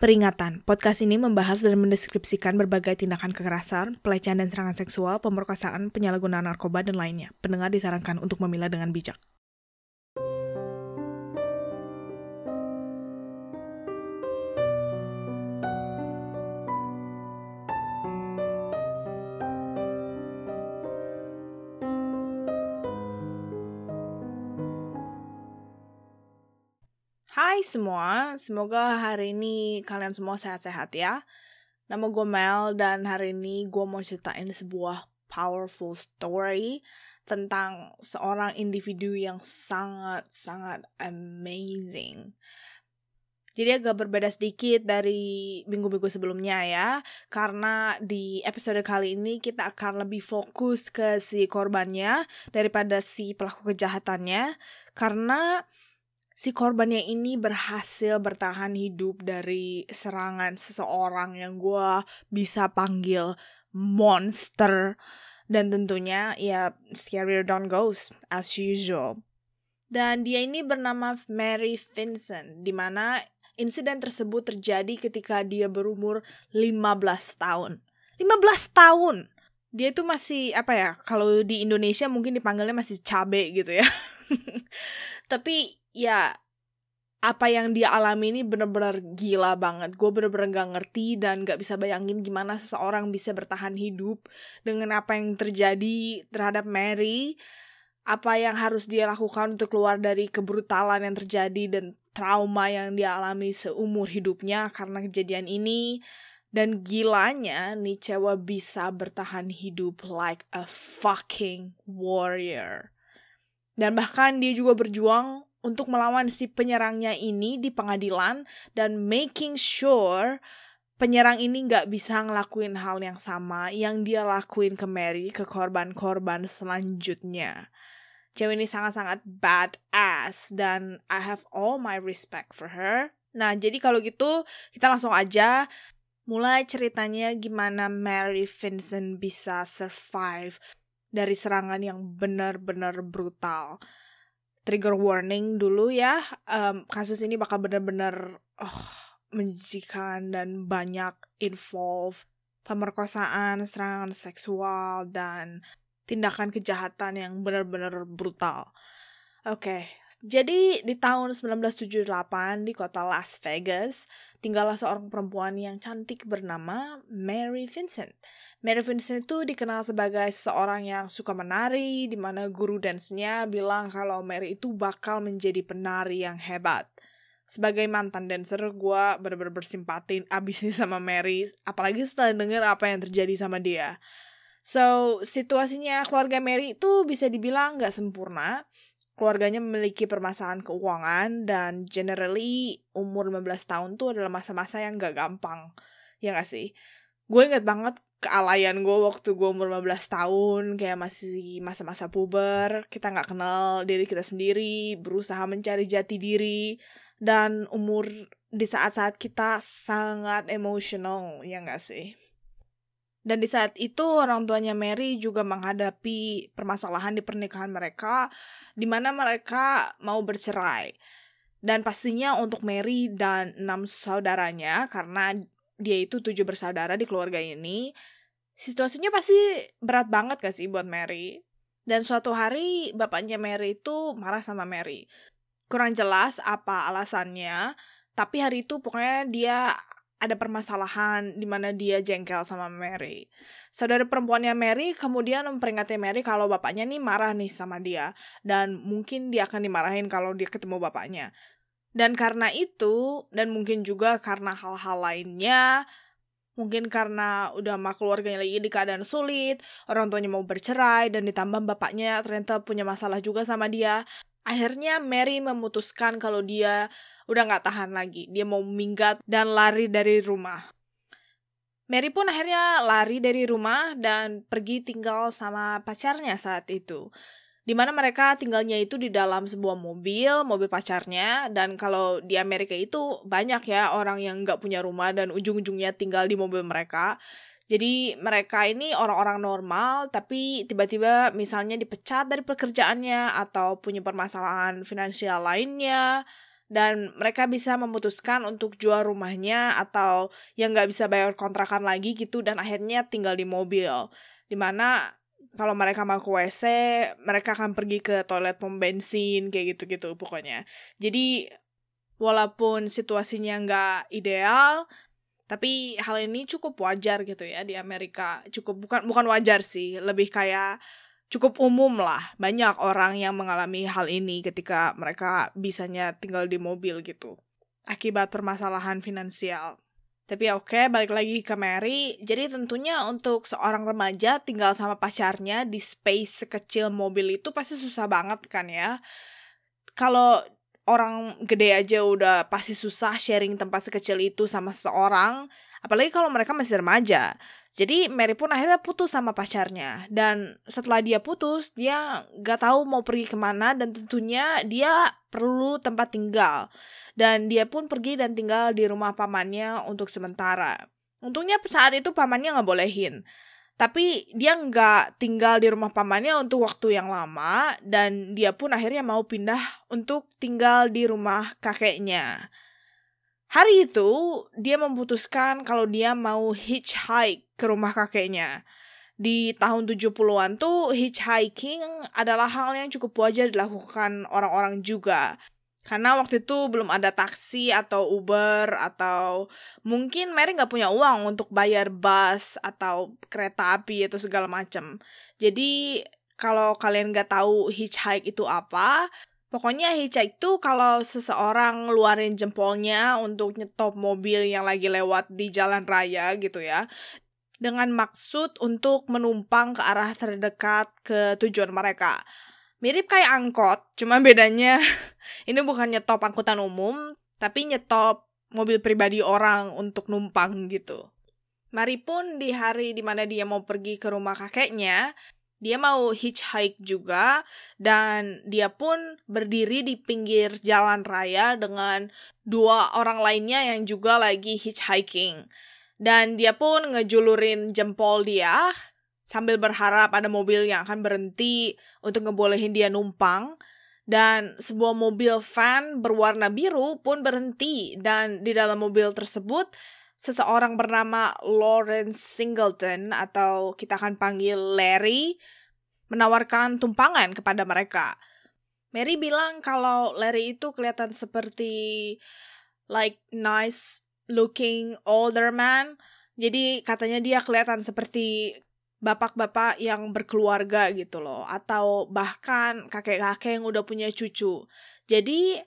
Peringatan, podcast ini membahas dan mendeskripsikan berbagai tindakan kekerasan, pelecehan dan serangan seksual, pemerkosaan, penyalahgunaan narkoba, dan lainnya. Pendengar disarankan untuk memilah dengan bijak. Hai semua, semoga hari ini kalian semua sehat-sehat ya. Nama gue Mel dan hari ini gue mau ceritain sebuah powerful story tentang seorang individu yang sangat-sangat amazing. Jadi agak berbeda sedikit dari minggu-minggu sebelumnya ya, karena di episode kali ini kita akan lebih fokus ke si korbannya daripada si pelaku kejahatannya, karena si korbannya ini berhasil bertahan hidup dari serangan seseorang yang gue bisa panggil monster. Dan tentunya ya scarier don't goes as usual. Dan dia ini bernama Mary Vincent di mana insiden tersebut terjadi ketika dia berumur 15 tahun. 15 tahun! Dia itu masih apa ya kalau di Indonesia mungkin dipanggilnya masih cabe gitu ya. Tapi ya apa yang dia alami ini bener-bener gila banget. Gue bener-bener gak ngerti dan gak bisa bayangin gimana seseorang bisa bertahan hidup dengan apa yang terjadi terhadap Mary. Apa yang harus dia lakukan untuk keluar dari kebrutalan yang terjadi dan trauma yang dia alami seumur hidupnya karena kejadian ini. Dan gilanya nih cewek bisa bertahan hidup like a fucking warrior. Dan bahkan dia juga berjuang untuk melawan si penyerangnya ini di pengadilan dan making sure penyerang ini nggak bisa ngelakuin hal yang sama yang dia lakuin ke Mary ke korban-korban selanjutnya. Cewek ini sangat-sangat badass dan I have all my respect for her. Nah, jadi kalau gitu kita langsung aja mulai ceritanya gimana Mary Vincent bisa survive dari serangan yang benar-benar brutal trigger warning dulu ya. Um, kasus ini bakal bener-bener oh, menjijikan dan banyak involve pemerkosaan, serangan seksual, dan tindakan kejahatan yang benar-benar brutal. Oke, okay. jadi di tahun 1978 di kota Las Vegas, tinggallah seorang perempuan yang cantik bernama Mary Vincent. Mary Vincent itu dikenal sebagai seorang yang suka menari, di mana guru dance-nya bilang kalau Mary itu bakal menjadi penari yang hebat. Sebagai mantan dancer, gue bener-bener bersimpatin abis nih sama Mary, apalagi setelah denger apa yang terjadi sama dia. So, situasinya keluarga Mary itu bisa dibilang gak sempurna, keluarganya memiliki permasalahan keuangan dan generally umur 15 tahun tuh adalah masa-masa yang gak gampang. Ya gak sih? Gue inget banget kealayan gue waktu gue umur 15 tahun kayak masih masa-masa puber kita nggak kenal diri kita sendiri berusaha mencari jati diri dan umur di saat-saat kita sangat emosional ya nggak sih dan di saat itu orang tuanya Mary juga menghadapi permasalahan di pernikahan mereka di mana mereka mau bercerai. Dan pastinya untuk Mary dan enam saudaranya karena dia itu tujuh bersaudara di keluarga ini, situasinya pasti berat banget gak sih buat Mary? Dan suatu hari bapaknya Mary itu marah sama Mary. Kurang jelas apa alasannya, tapi hari itu pokoknya dia ada permasalahan di mana dia jengkel sama Mary. Saudara perempuannya Mary kemudian memperingati Mary kalau bapaknya nih marah nih sama dia dan mungkin dia akan dimarahin kalau dia ketemu bapaknya. Dan karena itu dan mungkin juga karena hal-hal lainnya Mungkin karena udah sama keluarganya lagi di keadaan sulit, orang tuanya mau bercerai, dan ditambah bapaknya ternyata punya masalah juga sama dia. Akhirnya Mary memutuskan kalau dia udah gak tahan lagi. Dia mau minggat dan lari dari rumah. Mary pun akhirnya lari dari rumah dan pergi tinggal sama pacarnya saat itu. Di mana mereka tinggalnya itu di dalam sebuah mobil, mobil pacarnya. Dan kalau di Amerika itu banyak ya orang yang gak punya rumah dan ujung-ujungnya tinggal di mobil mereka. Jadi mereka ini orang-orang normal tapi tiba-tiba misalnya dipecat dari pekerjaannya atau punya permasalahan finansial lainnya dan mereka bisa memutuskan untuk jual rumahnya atau yang nggak bisa bayar kontrakan lagi gitu dan akhirnya tinggal di mobil. Di mana kalau mereka mau ke WC mereka akan pergi ke toilet pom bensin kayak gitu-gitu pokoknya. Jadi walaupun situasinya nggak ideal tapi hal ini cukup wajar gitu ya di Amerika cukup bukan bukan wajar sih lebih kayak cukup umum lah. Banyak orang yang mengalami hal ini ketika mereka bisanya tinggal di mobil gitu. Akibat permasalahan finansial. Tapi ya oke, balik lagi ke Mary. Jadi tentunya untuk seorang remaja tinggal sama pacarnya di space sekecil mobil itu pasti susah banget kan ya. Kalau orang gede aja udah pasti susah sharing tempat sekecil itu sama seseorang, apalagi kalau mereka masih remaja. Jadi Mary pun akhirnya putus sama pacarnya dan setelah dia putus dia gak tahu mau pergi ke mana dan tentunya dia perlu tempat tinggal dan dia pun pergi dan tinggal di rumah pamannya untuk sementara. Untungnya saat itu pamannya nggak bolehin. Tapi dia nggak tinggal di rumah pamannya untuk waktu yang lama dan dia pun akhirnya mau pindah untuk tinggal di rumah kakeknya. Hari itu, dia memutuskan kalau dia mau hitchhike ke rumah kakeknya. Di tahun 70-an tuh, hitchhiking adalah hal yang cukup wajar dilakukan orang-orang juga. Karena waktu itu belum ada taksi atau Uber atau mungkin Mary nggak punya uang untuk bayar bus atau kereta api atau segala macam. Jadi kalau kalian nggak tahu hitchhike itu apa, Pokoknya hitchhike itu kalau seseorang ngeluarin jempolnya untuk nyetop mobil yang lagi lewat di jalan raya gitu ya. Dengan maksud untuk menumpang ke arah terdekat ke tujuan mereka. Mirip kayak angkot, cuma bedanya ini bukan nyetop angkutan umum, tapi nyetop mobil pribadi orang untuk numpang gitu. Mari pun di hari di mana dia mau pergi ke rumah kakeknya, dia mau hitchhike juga dan dia pun berdiri di pinggir jalan raya dengan dua orang lainnya yang juga lagi hitchhiking. Dan dia pun ngejulurin jempol dia sambil berharap ada mobil yang akan berhenti untuk ngebolehin dia numpang. Dan sebuah mobil van berwarna biru pun berhenti dan di dalam mobil tersebut seseorang bernama Lawrence Singleton atau kita akan panggil Larry menawarkan tumpangan kepada mereka. Mary bilang kalau Larry itu kelihatan seperti like nice looking older man. Jadi katanya dia kelihatan seperti bapak-bapak yang berkeluarga gitu loh atau bahkan kakek-kakek yang udah punya cucu. Jadi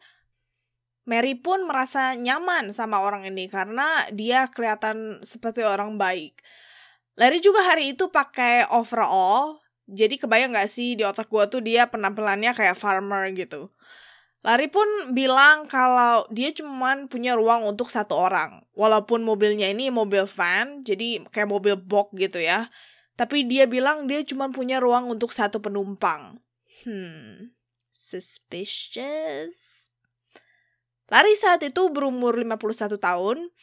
Mary pun merasa nyaman sama orang ini karena dia kelihatan seperti orang baik. Larry juga hari itu pakai overall, jadi kebayang gak sih di otak gue tuh dia penampilannya kayak farmer gitu. Larry pun bilang kalau dia cuma punya ruang untuk satu orang. Walaupun mobilnya ini mobil van, jadi kayak mobil box gitu ya. Tapi dia bilang dia cuma punya ruang untuk satu penumpang. Hmm, suspicious. Lari saat itu berumur 51 tahun.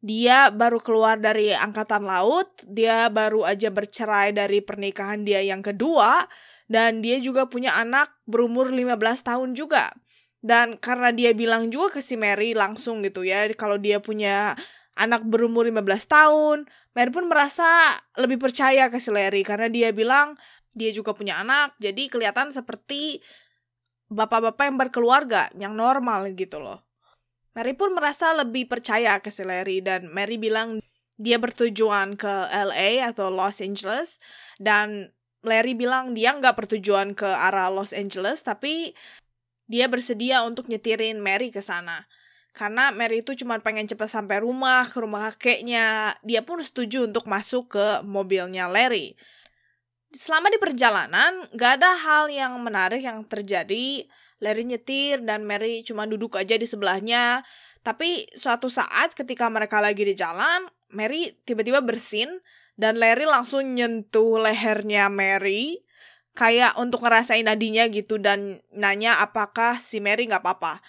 Dia baru keluar dari angkatan laut, dia baru aja bercerai dari pernikahan dia yang kedua, dan dia juga punya anak berumur 15 tahun juga. Dan karena dia bilang juga ke si Mary langsung gitu ya, kalau dia punya anak berumur 15 tahun, Mary pun merasa lebih percaya ke si Larry karena dia bilang dia juga punya anak, jadi kelihatan seperti bapak-bapak yang berkeluarga, yang normal gitu loh. Mary pun merasa lebih percaya ke si Larry dan Mary bilang dia bertujuan ke LA atau Los Angeles dan Larry bilang dia nggak bertujuan ke arah Los Angeles tapi dia bersedia untuk nyetirin Mary ke sana. Karena Mary itu cuma pengen cepat sampai rumah, ke rumah kakeknya. Dia pun setuju untuk masuk ke mobilnya Larry. Selama di perjalanan, gak ada hal yang menarik yang terjadi Larry nyetir dan Mary cuma duduk aja di sebelahnya. Tapi suatu saat ketika mereka lagi di jalan, Mary tiba-tiba bersin dan Larry langsung nyentuh lehernya Mary kayak untuk ngerasain nadinya gitu dan nanya apakah si Mary nggak apa-apa.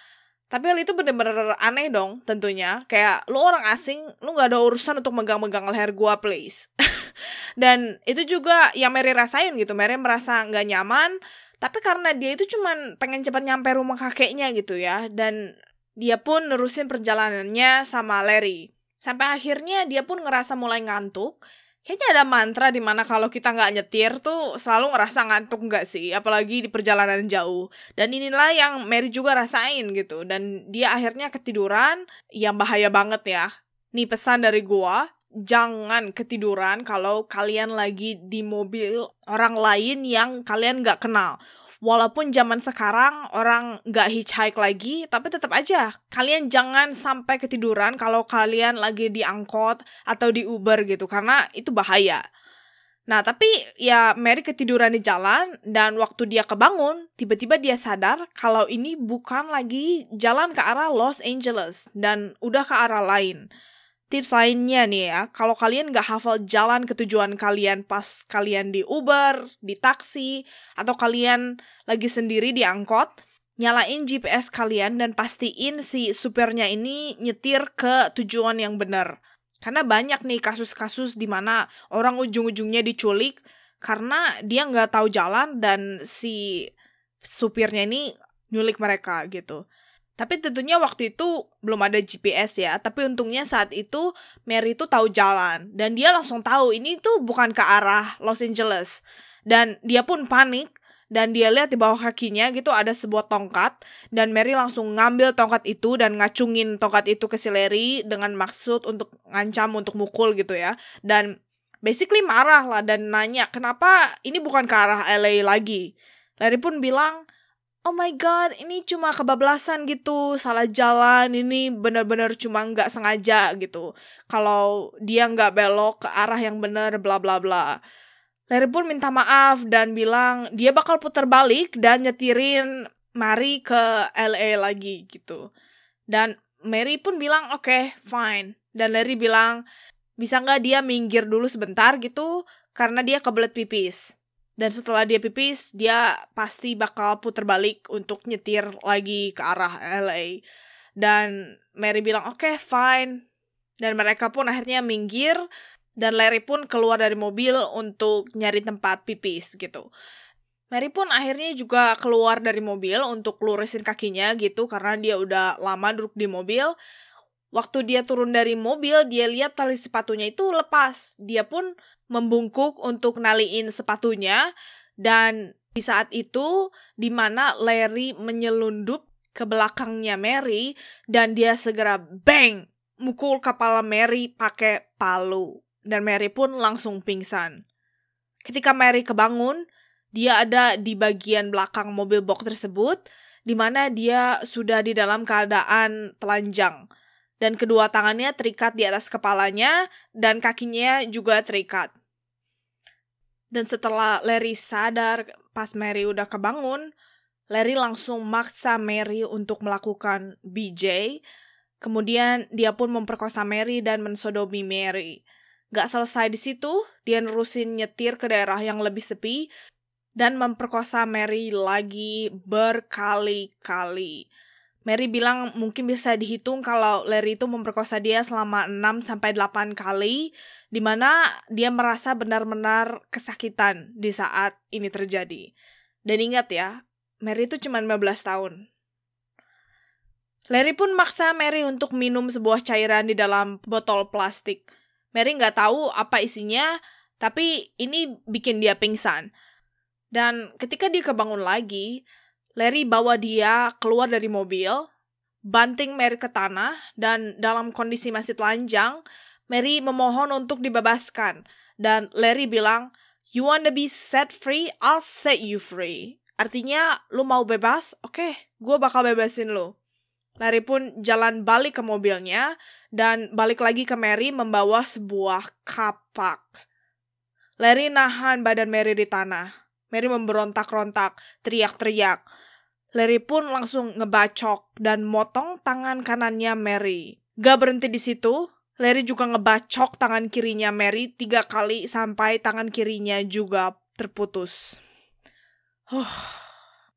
Tapi hal itu bener-bener aneh dong tentunya. Kayak lu orang asing, lu gak ada urusan untuk megang-megang leher gua please. dan itu juga yang Mary rasain gitu. Mary merasa nggak nyaman tapi karena dia itu cuman pengen cepat nyampe rumah kakeknya gitu ya dan dia pun nerusin perjalanannya sama Larry. Sampai akhirnya dia pun ngerasa mulai ngantuk. Kayaknya ada mantra di mana kalau kita nggak nyetir tuh selalu ngerasa ngantuk nggak sih, apalagi di perjalanan jauh. Dan inilah yang Mary juga rasain gitu. Dan dia akhirnya ketiduran, yang bahaya banget ya. Nih pesan dari gua, jangan ketiduran kalau kalian lagi di mobil orang lain yang kalian nggak kenal walaupun zaman sekarang orang nggak hitchhike lagi, tapi tetap aja kalian jangan sampai ketiduran kalau kalian lagi di angkot atau di Uber gitu, karena itu bahaya. Nah, tapi ya Mary ketiduran di jalan dan waktu dia kebangun, tiba-tiba dia sadar kalau ini bukan lagi jalan ke arah Los Angeles dan udah ke arah lain. Tips lainnya nih ya, kalau kalian nggak hafal jalan ke tujuan kalian pas kalian di Uber, di taksi, atau kalian lagi sendiri di angkot, nyalain GPS kalian dan pastiin si supirnya ini nyetir ke tujuan yang benar. Karena banyak nih kasus-kasus di mana orang ujung-ujungnya diculik karena dia nggak tahu jalan dan si supirnya ini nyulik mereka gitu. Tapi tentunya waktu itu belum ada GPS ya. Tapi untungnya saat itu Mary itu tahu jalan dan dia langsung tahu ini tuh bukan ke arah Los Angeles. Dan dia pun panik dan dia lihat di bawah kakinya gitu ada sebuah tongkat dan Mary langsung ngambil tongkat itu dan ngacungin tongkat itu ke si Larry dengan maksud untuk ngancam untuk mukul gitu ya. Dan basically marah lah dan nanya kenapa ini bukan ke arah LA lagi. Larry pun bilang oh my god ini cuma kebablasan gitu salah jalan ini benar-benar cuma nggak sengaja gitu kalau dia nggak belok ke arah yang benar bla bla bla Larry pun minta maaf dan bilang dia bakal putar balik dan nyetirin Mary ke LA lagi gitu. Dan Mary pun bilang oke okay, fine. Dan Larry bilang bisa nggak dia minggir dulu sebentar gitu karena dia kebelet pipis. Dan setelah dia pipis, dia pasti bakal putar balik untuk nyetir lagi ke arah LA. Dan Mary bilang, oke, okay, fine. Dan mereka pun akhirnya minggir, dan Larry pun keluar dari mobil untuk nyari tempat pipis gitu. Mary pun akhirnya juga keluar dari mobil untuk lurusin kakinya gitu karena dia udah lama duduk di mobil. Waktu dia turun dari mobil, dia lihat tali sepatunya itu lepas. Dia pun membungkuk untuk naliin sepatunya dan di saat itu di mana Larry menyelundup ke belakangnya Mary dan dia segera bang mukul kepala Mary pakai palu dan Mary pun langsung pingsan. Ketika Mary kebangun, dia ada di bagian belakang mobil box tersebut di mana dia sudah di dalam keadaan telanjang dan kedua tangannya terikat di atas kepalanya dan kakinya juga terikat. Dan setelah Larry sadar pas Mary udah kebangun, Larry langsung maksa Mary untuk melakukan BJ. Kemudian dia pun memperkosa Mary dan mensodomi Mary. Gak selesai di situ, dia nerusin nyetir ke daerah yang lebih sepi dan memperkosa Mary lagi berkali-kali. Mary bilang mungkin bisa dihitung kalau Larry itu memperkosa dia selama 6 sampai 8 kali di mana dia merasa benar-benar kesakitan di saat ini terjadi. Dan ingat ya, Mary itu cuma 15 tahun. Larry pun maksa Mary untuk minum sebuah cairan di dalam botol plastik. Mary nggak tahu apa isinya, tapi ini bikin dia pingsan. Dan ketika dia kebangun lagi, Larry bawa dia keluar dari mobil, banting Mary ke tanah, dan dalam kondisi masih telanjang, Mary memohon untuk dibebaskan. Dan Larry bilang, You wanna be set free? I'll set you free. Artinya, lu mau bebas? Oke, okay, gue bakal bebasin lu. Larry pun jalan balik ke mobilnya, dan balik lagi ke Mary membawa sebuah kapak. Larry nahan badan Mary di tanah. Mary memberontak-rontak, teriak-teriak. Larry pun langsung ngebacok dan motong tangan kanannya Mary. Gak berhenti di situ, Larry juga ngebacok tangan kirinya Mary tiga kali sampai tangan kirinya juga terputus. Huh.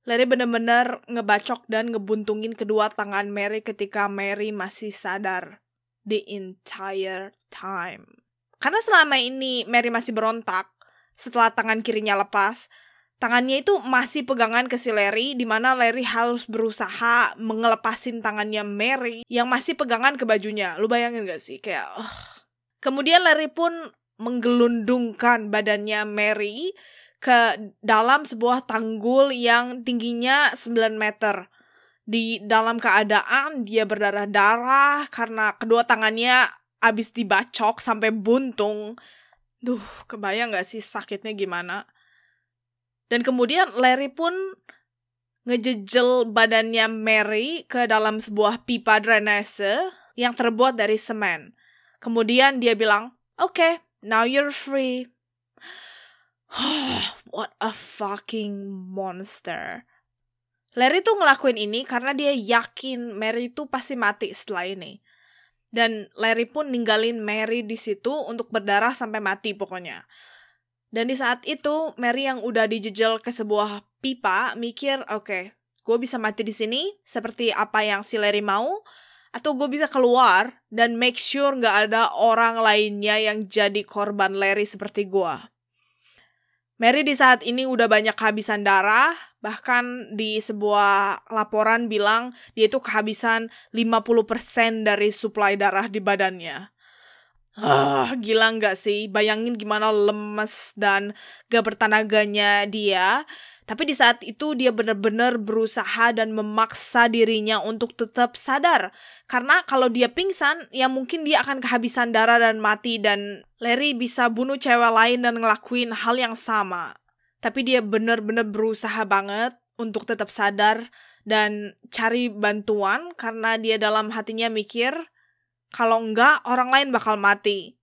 Larry benar-benar ngebacok dan ngebuntungin kedua tangan Mary ketika Mary masih sadar the entire time. Karena selama ini Mary masih berontak, setelah tangan kirinya lepas, tangannya itu masih pegangan ke si Larry di mana Larry harus berusaha mengelepasin tangannya Mary yang masih pegangan ke bajunya. Lu bayangin gak sih kayak uh. Kemudian Larry pun menggelundungkan badannya Mary ke dalam sebuah tanggul yang tingginya 9 meter. Di dalam keadaan dia berdarah-darah karena kedua tangannya abis dibacok sampai buntung. Duh, kebayang gak sih sakitnya gimana? Dan kemudian Larry pun ngejejel badannya Mary ke dalam sebuah pipa drainase yang terbuat dari semen. Kemudian dia bilang, Oke, okay, now you're free. What a fucking monster. Larry tuh ngelakuin ini karena dia yakin Mary itu pasti mati setelah ini. Dan Larry pun ninggalin Mary di situ untuk berdarah sampai mati pokoknya. Dan di saat itu, Mary yang udah dijejel ke sebuah pipa mikir, oke, okay, gue bisa mati di sini seperti apa yang si Larry mau, atau gue bisa keluar dan make sure gak ada orang lainnya yang jadi korban Larry seperti gue. Mary di saat ini udah banyak kehabisan darah, bahkan di sebuah laporan bilang dia itu kehabisan 50% dari suplai darah di badannya. Ah, gila nggak sih? Bayangin gimana lemes dan gak bertenaganya dia. Tapi di saat itu dia benar-benar berusaha dan memaksa dirinya untuk tetap sadar. Karena kalau dia pingsan, ya mungkin dia akan kehabisan darah dan mati dan Larry bisa bunuh cewek lain dan ngelakuin hal yang sama. Tapi dia benar-benar berusaha banget untuk tetap sadar dan cari bantuan karena dia dalam hatinya mikir kalau enggak orang lain bakal mati.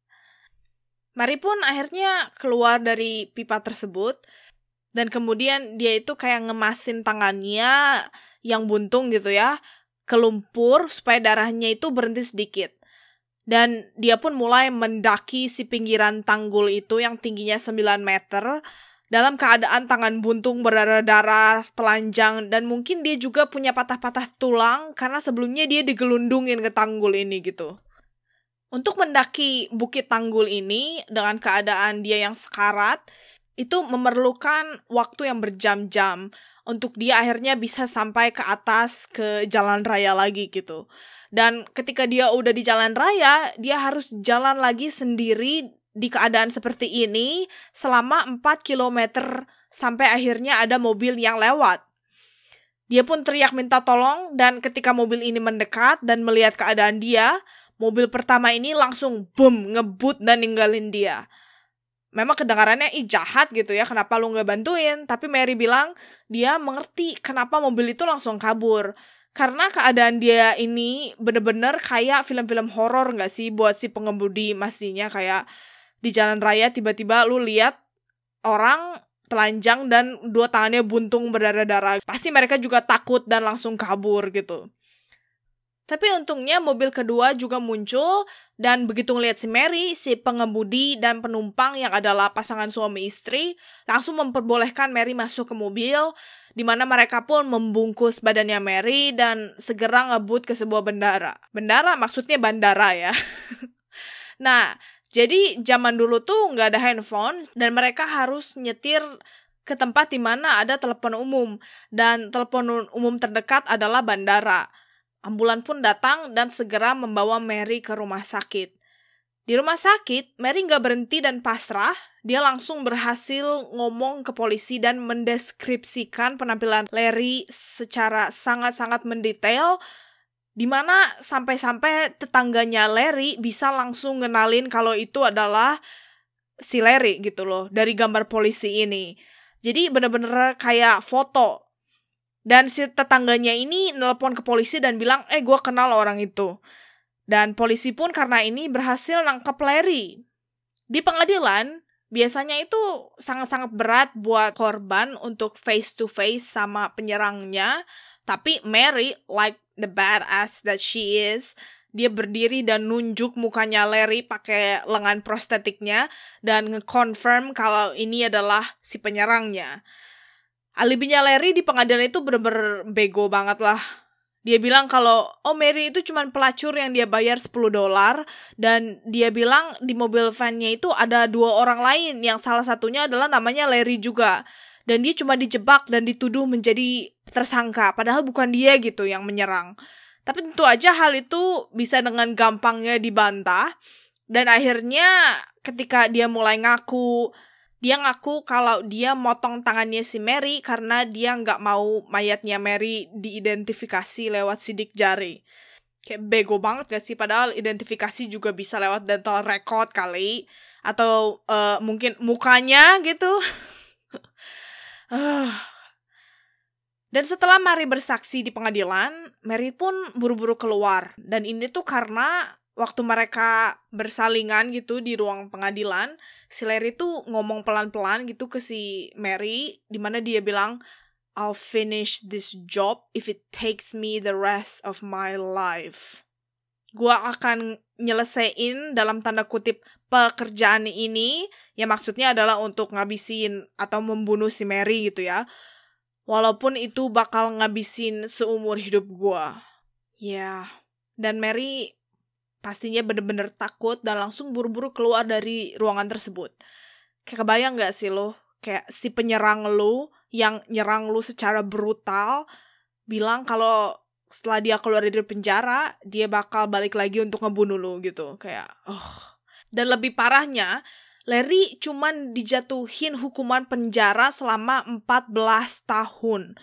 Mari pun akhirnya keluar dari pipa tersebut dan kemudian dia itu kayak ngemasin tangannya yang buntung gitu ya ke lumpur supaya darahnya itu berhenti sedikit. Dan dia pun mulai mendaki si pinggiran tanggul itu yang tingginya 9 meter dalam keadaan tangan buntung berdarah-darah, telanjang, dan mungkin dia juga punya patah-patah tulang karena sebelumnya dia digelundungin ke tanggul ini gitu. Untuk mendaki bukit tanggul ini dengan keadaan dia yang sekarat, itu memerlukan waktu yang berjam-jam untuk dia akhirnya bisa sampai ke atas ke jalan raya lagi gitu. Dan ketika dia udah di jalan raya, dia harus jalan lagi sendiri di keadaan seperti ini selama 4 km sampai akhirnya ada mobil yang lewat. Dia pun teriak minta tolong dan ketika mobil ini mendekat dan melihat keadaan dia, mobil pertama ini langsung boom ngebut dan ninggalin dia. Memang kedengarannya ih jahat gitu ya kenapa lu nggak bantuin? Tapi Mary bilang dia mengerti kenapa mobil itu langsung kabur. Karena keadaan dia ini bener-bener kayak film-film horor nggak sih buat si pengemudi mestinya kayak di jalan raya tiba-tiba lu lihat orang telanjang dan dua tangannya buntung berdarah-darah pasti mereka juga takut dan langsung kabur gitu tapi untungnya mobil kedua juga muncul dan begitu ngeliat si Mary, si pengemudi dan penumpang yang adalah pasangan suami istri langsung memperbolehkan Mary masuk ke mobil di mana mereka pun membungkus badannya Mary dan segera ngebut ke sebuah bendara. Bendara maksudnya bandara ya. nah, jadi zaman dulu tuh nggak ada handphone dan mereka harus nyetir ke tempat di mana ada telepon umum dan telepon umum terdekat adalah bandara. Ambulan pun datang dan segera membawa Mary ke rumah sakit. Di rumah sakit, Mary nggak berhenti dan pasrah. Dia langsung berhasil ngomong ke polisi dan mendeskripsikan penampilan Larry secara sangat-sangat mendetail di mana sampai-sampai tetangganya Larry bisa langsung ngenalin kalau itu adalah si Larry gitu loh dari gambar polisi ini. Jadi bener-bener kayak foto dan si tetangganya ini nelpon ke polisi dan bilang, eh gue kenal orang itu. Dan polisi pun karena ini berhasil nangkep Larry. Di pengadilan, biasanya itu sangat-sangat berat buat korban untuk face to face sama penyerangnya. Tapi Mary, like the badass that she is, dia berdiri dan nunjuk mukanya Larry pakai lengan prostetiknya dan nge-confirm kalau ini adalah si penyerangnya alibinya Larry di pengadilan itu bener-bener bego banget lah. Dia bilang kalau oh Mary itu cuma pelacur yang dia bayar 10 dolar dan dia bilang di mobil vannya itu ada dua orang lain yang salah satunya adalah namanya Larry juga. dan dia cuma dijebak dan dituduh menjadi tersangka padahal bukan dia gitu yang menyerang. Tapi tentu aja hal itu bisa dengan gampangnya dibantah dan akhirnya ketika dia mulai ngaku dia ngaku kalau dia motong tangannya si Mary karena dia nggak mau mayatnya Mary diidentifikasi lewat sidik jari. Kayak bego banget gak sih? Padahal identifikasi juga bisa lewat dental record kali. Atau uh, mungkin mukanya gitu. Dan setelah Mary bersaksi di pengadilan, Mary pun buru-buru keluar. Dan ini tuh karena waktu mereka bersalingan gitu di ruang pengadilan, si Larry tuh ngomong pelan-pelan gitu ke si Mary, di mana dia bilang, I'll finish this job if it takes me the rest of my life. Gua akan nyelesain dalam tanda kutip pekerjaan ini, ya maksudnya adalah untuk ngabisin atau membunuh si Mary gitu ya. Walaupun itu bakal ngabisin seumur hidup gua. Ya, dan Mary pastinya bener-bener takut dan langsung buru-buru keluar dari ruangan tersebut. Kayak kebayang gak sih lo? Kayak si penyerang lo yang nyerang lo secara brutal bilang kalau setelah dia keluar dari penjara, dia bakal balik lagi untuk ngebunuh lo gitu. Kayak, oh. Dan lebih parahnya, Larry cuman dijatuhin hukuman penjara selama 14 tahun.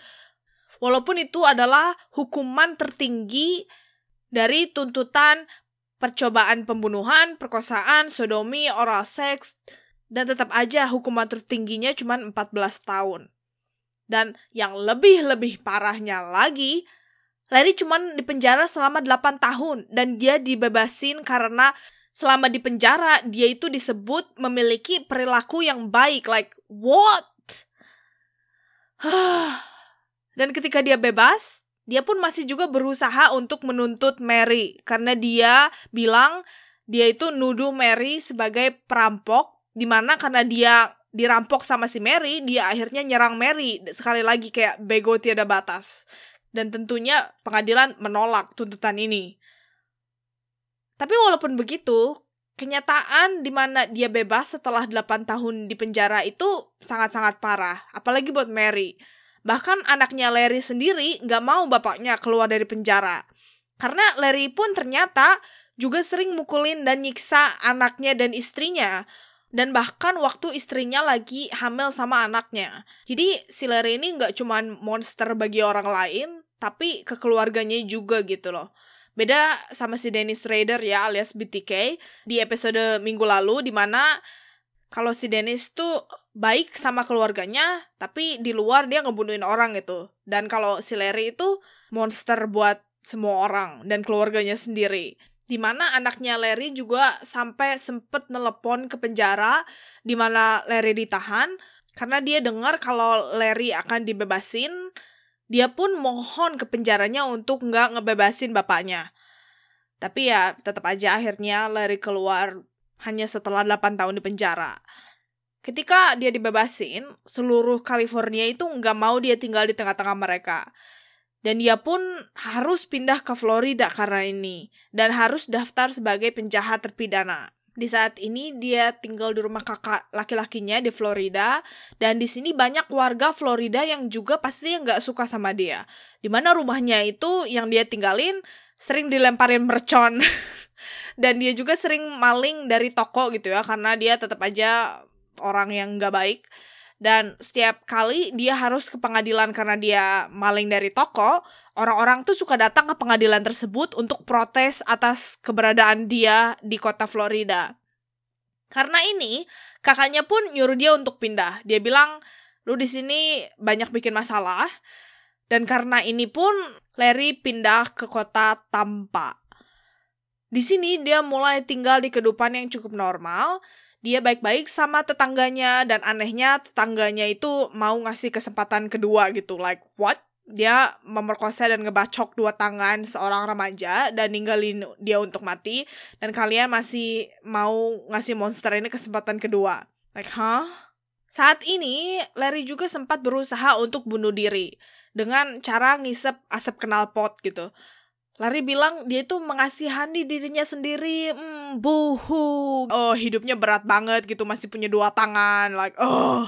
Walaupun itu adalah hukuman tertinggi dari tuntutan percobaan pembunuhan, perkosaan, sodomi, oral seks, dan tetap aja hukuman tertingginya cuma 14 tahun. Dan yang lebih-lebih parahnya lagi, Larry cuma dipenjara selama 8 tahun dan dia dibebasin karena selama di penjara dia itu disebut memiliki perilaku yang baik. Like, what? dan ketika dia bebas, dia pun masih juga berusaha untuk menuntut Mary karena dia bilang dia itu nuduh Mary sebagai perampok di mana karena dia dirampok sama si Mary dia akhirnya nyerang Mary sekali lagi kayak bego tiada batas dan tentunya pengadilan menolak tuntutan ini tapi walaupun begitu kenyataan di mana dia bebas setelah 8 tahun di penjara itu sangat-sangat parah apalagi buat Mary Bahkan anaknya Larry sendiri nggak mau bapaknya keluar dari penjara. Karena Larry pun ternyata juga sering mukulin dan nyiksa anaknya dan istrinya. Dan bahkan waktu istrinya lagi hamil sama anaknya. Jadi si Larry ini nggak cuma monster bagi orang lain, tapi ke keluarganya juga gitu loh. Beda sama si Dennis Rader ya alias BTK di episode minggu lalu di mana kalau si Dennis tuh baik sama keluarganya, tapi di luar dia ngebunuhin orang gitu. Dan kalau si Larry itu monster buat semua orang dan keluarganya sendiri. Di mana anaknya Larry juga sampai sempet nelepon ke penjara di mana Larry ditahan karena dia dengar kalau Larry akan dibebasin, dia pun mohon ke penjaranya untuk nggak ngebebasin bapaknya. Tapi ya tetap aja akhirnya Larry keluar hanya setelah 8 tahun di penjara. Ketika dia dibebasin, seluruh California itu nggak mau dia tinggal di tengah-tengah mereka. Dan dia pun harus pindah ke Florida karena ini. Dan harus daftar sebagai penjahat terpidana. Di saat ini dia tinggal di rumah kakak laki-lakinya di Florida. Dan di sini banyak warga Florida yang juga pasti nggak suka sama dia. Di mana rumahnya itu yang dia tinggalin sering dilemparin mercon. dan dia juga sering maling dari toko gitu ya karena dia tetap aja orang yang nggak baik dan setiap kali dia harus ke pengadilan karena dia maling dari toko, orang-orang tuh suka datang ke pengadilan tersebut untuk protes atas keberadaan dia di kota Florida. Karena ini, kakaknya pun nyuruh dia untuk pindah. Dia bilang, "Lu di sini banyak bikin masalah." Dan karena ini pun Larry pindah ke kota Tampa. Di sini dia mulai tinggal di kehidupan yang cukup normal. Dia baik-baik sama tetangganya dan anehnya tetangganya itu mau ngasih kesempatan kedua gitu. Like what? Dia memerkosa dan ngebacok dua tangan seorang remaja dan ninggalin dia untuk mati dan kalian masih mau ngasih monster ini kesempatan kedua. Like, huh? Saat ini, Larry juga sempat berusaha untuk bunuh diri dengan cara ngisep asap knalpot gitu. Larry bilang dia itu mengasihani dirinya sendiri, hmm, buhu. Oh, hidupnya berat banget gitu, masih punya dua tangan, like, oh.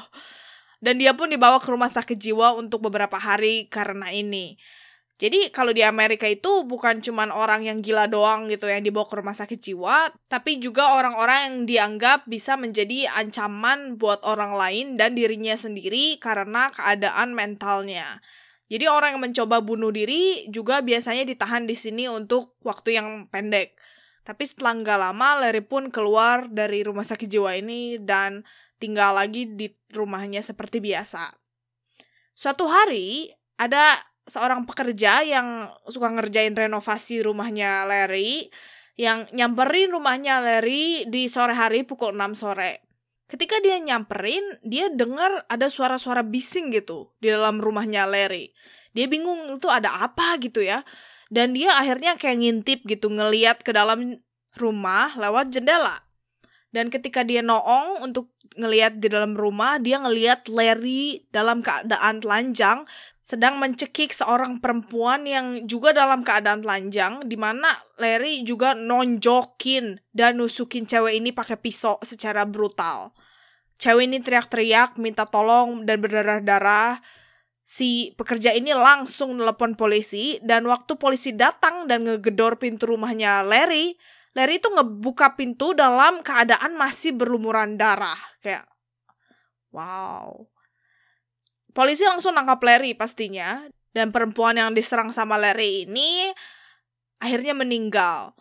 dan dia pun dibawa ke rumah sakit jiwa untuk beberapa hari karena ini. Jadi kalau di Amerika itu bukan cuma orang yang gila doang gitu yang dibawa ke rumah sakit jiwa, tapi juga orang-orang yang dianggap bisa menjadi ancaman buat orang lain dan dirinya sendiri karena keadaan mentalnya. Jadi orang yang mencoba bunuh diri juga biasanya ditahan di sini untuk waktu yang pendek. Tapi setelah nggak lama, Larry pun keluar dari rumah sakit jiwa ini dan tinggal lagi di rumahnya seperti biasa. Suatu hari, ada seorang pekerja yang suka ngerjain renovasi rumahnya Larry yang nyamperin rumahnya Larry di sore hari pukul 6 sore. Ketika dia nyamperin, dia dengar ada suara-suara bising gitu di dalam rumahnya Larry. Dia bingung itu ada apa gitu ya. Dan dia akhirnya kayak ngintip gitu ngeliat ke dalam rumah lewat jendela. Dan ketika dia noong untuk ngeliat di dalam rumah, dia ngeliat Larry dalam keadaan telanjang sedang mencekik seorang perempuan yang juga dalam keadaan telanjang di mana Larry juga nonjokin dan nusukin cewek ini pakai pisau secara brutal. Cewek ini teriak-teriak minta tolong dan berdarah-darah. Si pekerja ini langsung nelpon polisi dan waktu polisi datang dan ngegedor pintu rumahnya Larry, Larry itu ngebuka pintu dalam keadaan masih berlumuran darah. Kayak wow Polisi langsung nangkap Larry pastinya, dan perempuan yang diserang sama Larry ini akhirnya meninggal.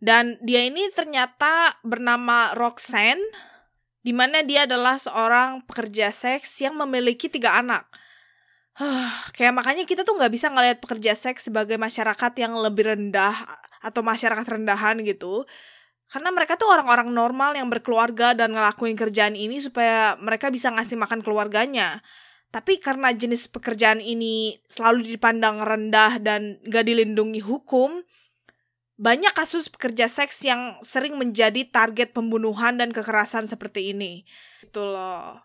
Dan dia ini ternyata bernama Roxanne, di mana dia adalah seorang pekerja seks yang memiliki tiga anak. Huh, kayak makanya kita tuh nggak bisa ngelihat pekerja seks sebagai masyarakat yang lebih rendah atau masyarakat rendahan gitu. Karena mereka tuh orang-orang normal yang berkeluarga dan ngelakuin kerjaan ini supaya mereka bisa ngasih makan keluarganya. Tapi karena jenis pekerjaan ini selalu dipandang rendah dan gak dilindungi hukum, banyak kasus pekerja seks yang sering menjadi target pembunuhan dan kekerasan seperti ini. Itu loh.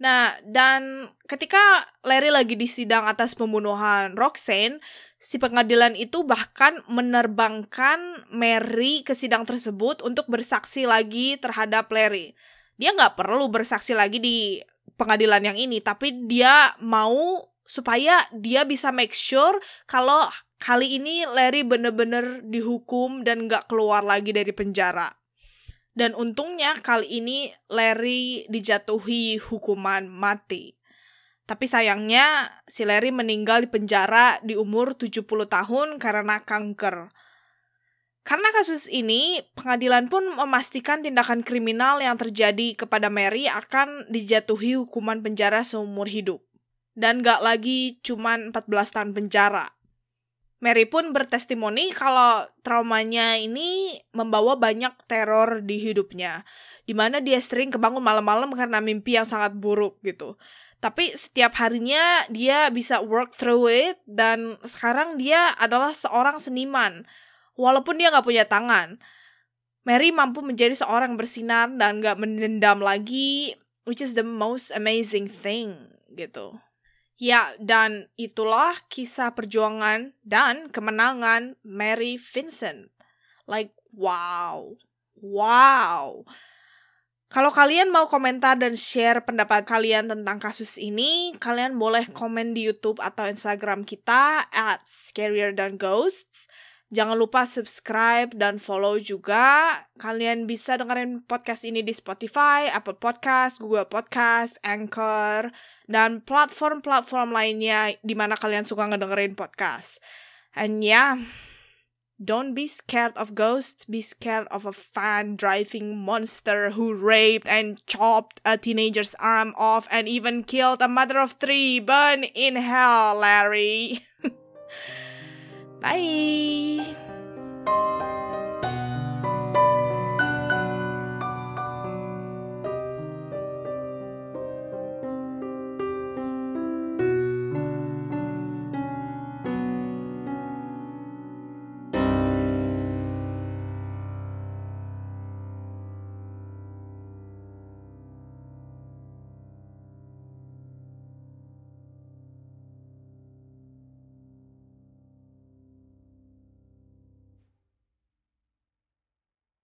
Nah, dan ketika Larry lagi di sidang atas pembunuhan Roxanne, si pengadilan itu bahkan menerbangkan Mary ke sidang tersebut untuk bersaksi lagi terhadap Larry. Dia nggak perlu bersaksi lagi di pengadilan yang ini, tapi dia mau supaya dia bisa make sure kalau kali ini Larry bener-bener dihukum dan gak keluar lagi dari penjara. Dan untungnya kali ini Larry dijatuhi hukuman mati. Tapi sayangnya si Larry meninggal di penjara di umur 70 tahun karena kanker. Karena kasus ini, pengadilan pun memastikan tindakan kriminal yang terjadi kepada Mary akan dijatuhi hukuman penjara seumur hidup. Dan gak lagi cuma 14 tahun penjara. Mary pun bertestimoni kalau traumanya ini membawa banyak teror di hidupnya. Di mana dia sering kebangun malam-malam karena mimpi yang sangat buruk gitu. Tapi setiap harinya dia bisa work through it dan sekarang dia adalah seorang seniman walaupun dia nggak punya tangan. Mary mampu menjadi seorang bersinar dan nggak mendendam lagi, which is the most amazing thing gitu. Ya, dan itulah kisah perjuangan dan kemenangan Mary Vincent. Like, wow. Wow. Kalau kalian mau komentar dan share pendapat kalian tentang kasus ini, kalian boleh komen di YouTube atau Instagram kita at scarier than ghosts. Jangan lupa subscribe dan follow juga. Kalian bisa dengerin podcast ini di Spotify, Apple Podcast, Google Podcast, Anchor, dan platform-platform lainnya di mana kalian suka ngedengerin podcast. And yeah, don't be scared of ghosts, be scared of a fan driving monster who raped and chopped a teenager's arm off and even killed a mother of three. Burn in hell, Larry. Bye.